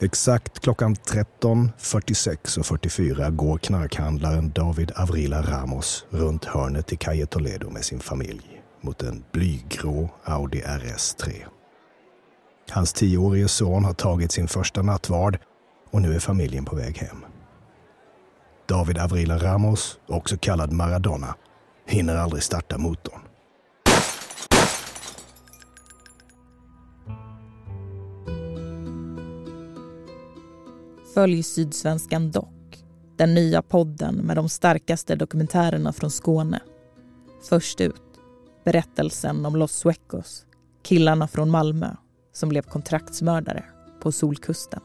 Exakt klockan 13.46 och 44 går knarkhandlaren David Avrila Ramos runt hörnet i Calle Toledo med sin familj mot en blygrå Audi RS3. Hans tioårige son har tagit sin första nattvard och nu är familjen på väg hem. David Avrila Ramos, också kallad Maradona, hinner aldrig starta motorn. Följ Sydsvenskan Dock, den nya podden med de starkaste dokumentärerna från Skåne. Först ut, berättelsen om Los Suecos, killarna från Malmö som blev kontraktsmördare på Solkusten.